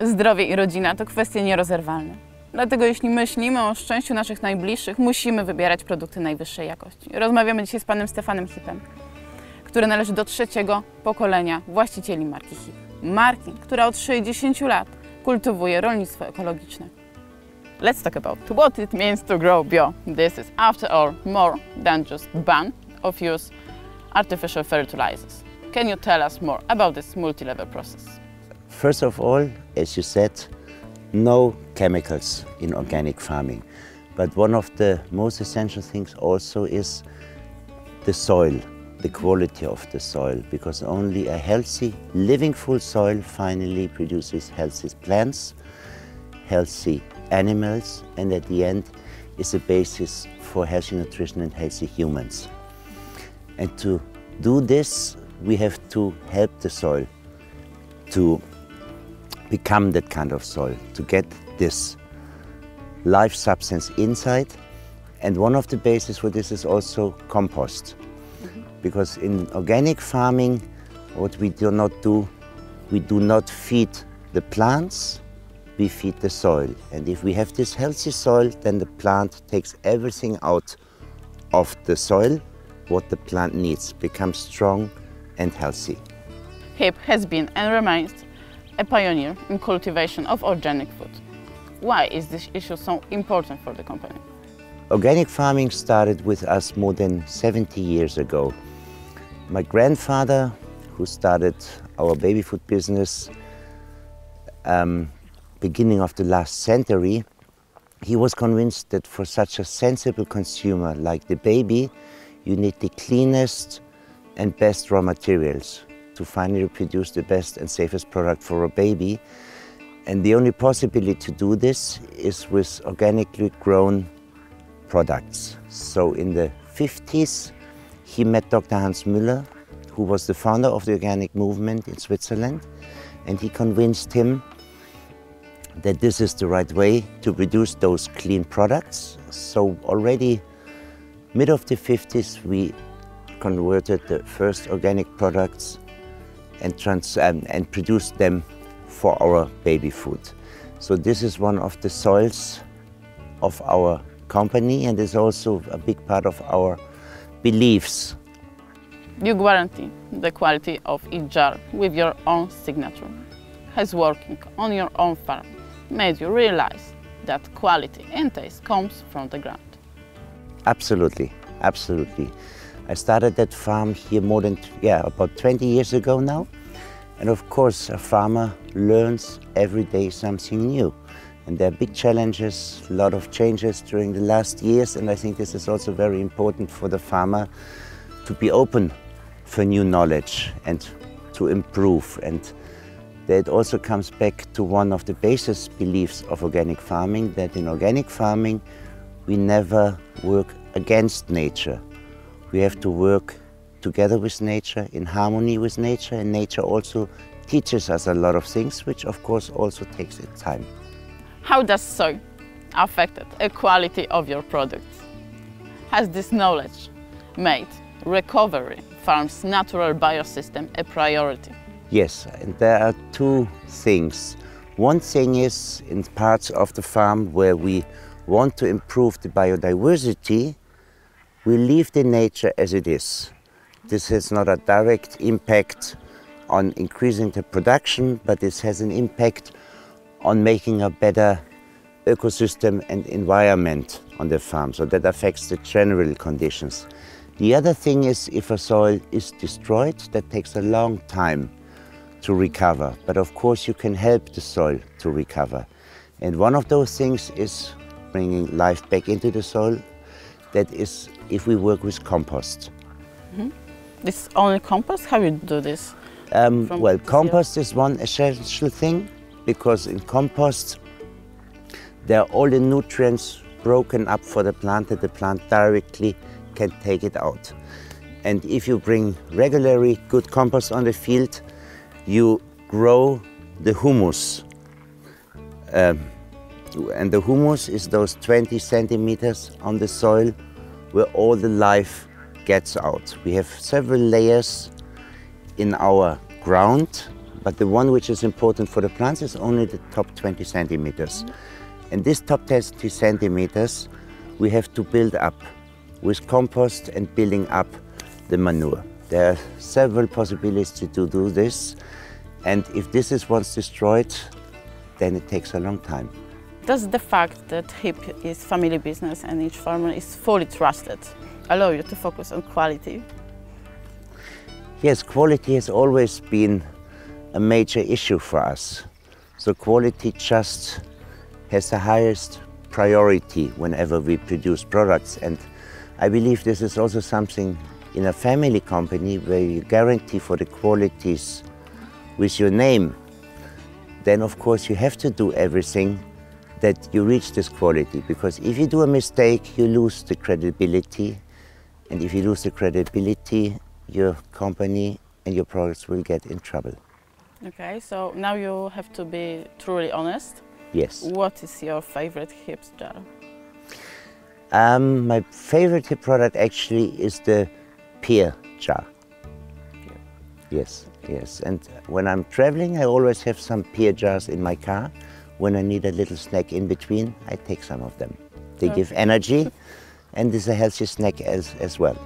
Zdrowie i rodzina to kwestie nierozerwalne. Dlatego jeśli myślimy o szczęściu naszych najbliższych, musimy wybierać produkty najwyższej jakości. Rozmawiamy dzisiaj z panem Stefanem Hipem, który należy do trzeciego pokolenia właścicieli marki Hip. Marki, która od 60 lat kultywuje rolnictwo ekologiczne. Let's talk about what it means to grow bio. This is, after all, more than just ban of use artificial fertilizers. Can you tell us more about this multi-level process? First of all, as you said, no chemicals in organic farming. But one of the most essential things also is the soil, the quality of the soil, because only a healthy, living full soil finally produces healthy plants, healthy animals, and at the end is a basis for healthy nutrition and healthy humans. And to do this, we have to help the soil to become that kind of soil, to get this life substance inside. And one of the bases for this is also compost. Mm-hmm. Because in organic farming, what we do not do, we do not feed the plants, we feed the soil. And if we have this healthy soil, then the plant takes everything out of the soil, what the plant needs, becomes strong and healthy. HIPP has been and remains a pioneer in cultivation of organic food. Why is this issue so important for the company? Organic farming started with us more than 70 years ago. My grandfather, who started our baby food business um, beginning of the last century, he was convinced that for such a sensible consumer like the baby, you need the cleanest and best raw materials to finally produce the best and safest product for a baby. And the only possibility to do this is with organically grown products. So in the 50s, he met Dr. Hans Müller, who was the founder of the organic movement in Switzerland, and he convinced him that this is the right way to produce those clean products. So already mid of the 50s, we converted the first organic products and, trans um, and produced them for our baby food. So this is one of the soils of our company and is also a big part of our beliefs. You guarantee the quality of each jar with your own signature. Has working on your own farm made you realize that quality and taste comes from the ground? Absolutely, absolutely. I started that farm here more than, yeah, about 20 years ago now. And of course, a farmer learns every day something new. And there are big challenges, a lot of changes during the last years. And I think this is also very important for the farmer to be open for new knowledge and to improve. And that also comes back to one of the basis beliefs of organic farming, that in organic farming, we never work against nature. We have to work together with nature, in harmony with nature, and nature also teaches us a lot of things, which of course also takes its time. How does soil affect the quality of your products? Has this knowledge made recovery farm's natural biosystem a priority? Yes, and there are two things. One thing is in parts of the farm where we want to improve the biodiversity, we leave the nature as it is. This has not a direct impact on increasing the production, but this has an impact on making a better ecosystem and environment on the farm. So that affects the general conditions. The other thing is if a soil is destroyed, that takes a long time to recover. But of course you can help the soil to recover. And one of those things is bringing life back into the soil. That is if we work with compost. This only compost? How you do this? Um, well, compost is one essential thing because in compost there are all the nutrients broken up for the plant that the plant directly can take it out. And if you bring regularly good compost on the field, you grow the humus. Um, and the humus is those 20 centimeters on the soil where all the life gets out. We have several layers in our ground, but the one which is important for the plants is only the top 20 centimeters. And this top 20 centimeters we have to build up with compost and building up the manure. There are several possibilities to do this, and if this is once destroyed, then it takes a long time. Does the fact that HIPP is family business and each farmer is fully trusted allow you to focus on quality? Yes, quality has always been a major issue for us. So quality just has the highest priority whenever we produce products. And I believe this is also something in a family company where you guarantee for the qualities with your name. Then of course you have to do everything that you reach this quality because if you do a mistake, you lose the credibility. And if you lose the credibility, your company and your products will get in trouble. Okay, so now you have to be truly honest. Yes. What is your favorite HIPP's jar? Um, my favorite HIPP product actually is the pear jar. Yes, yes. And when I'm traveling, I always have some pear jars in my car. When I need a little snack in between, I take some of them. They give energy and is a healthy snack as, as well.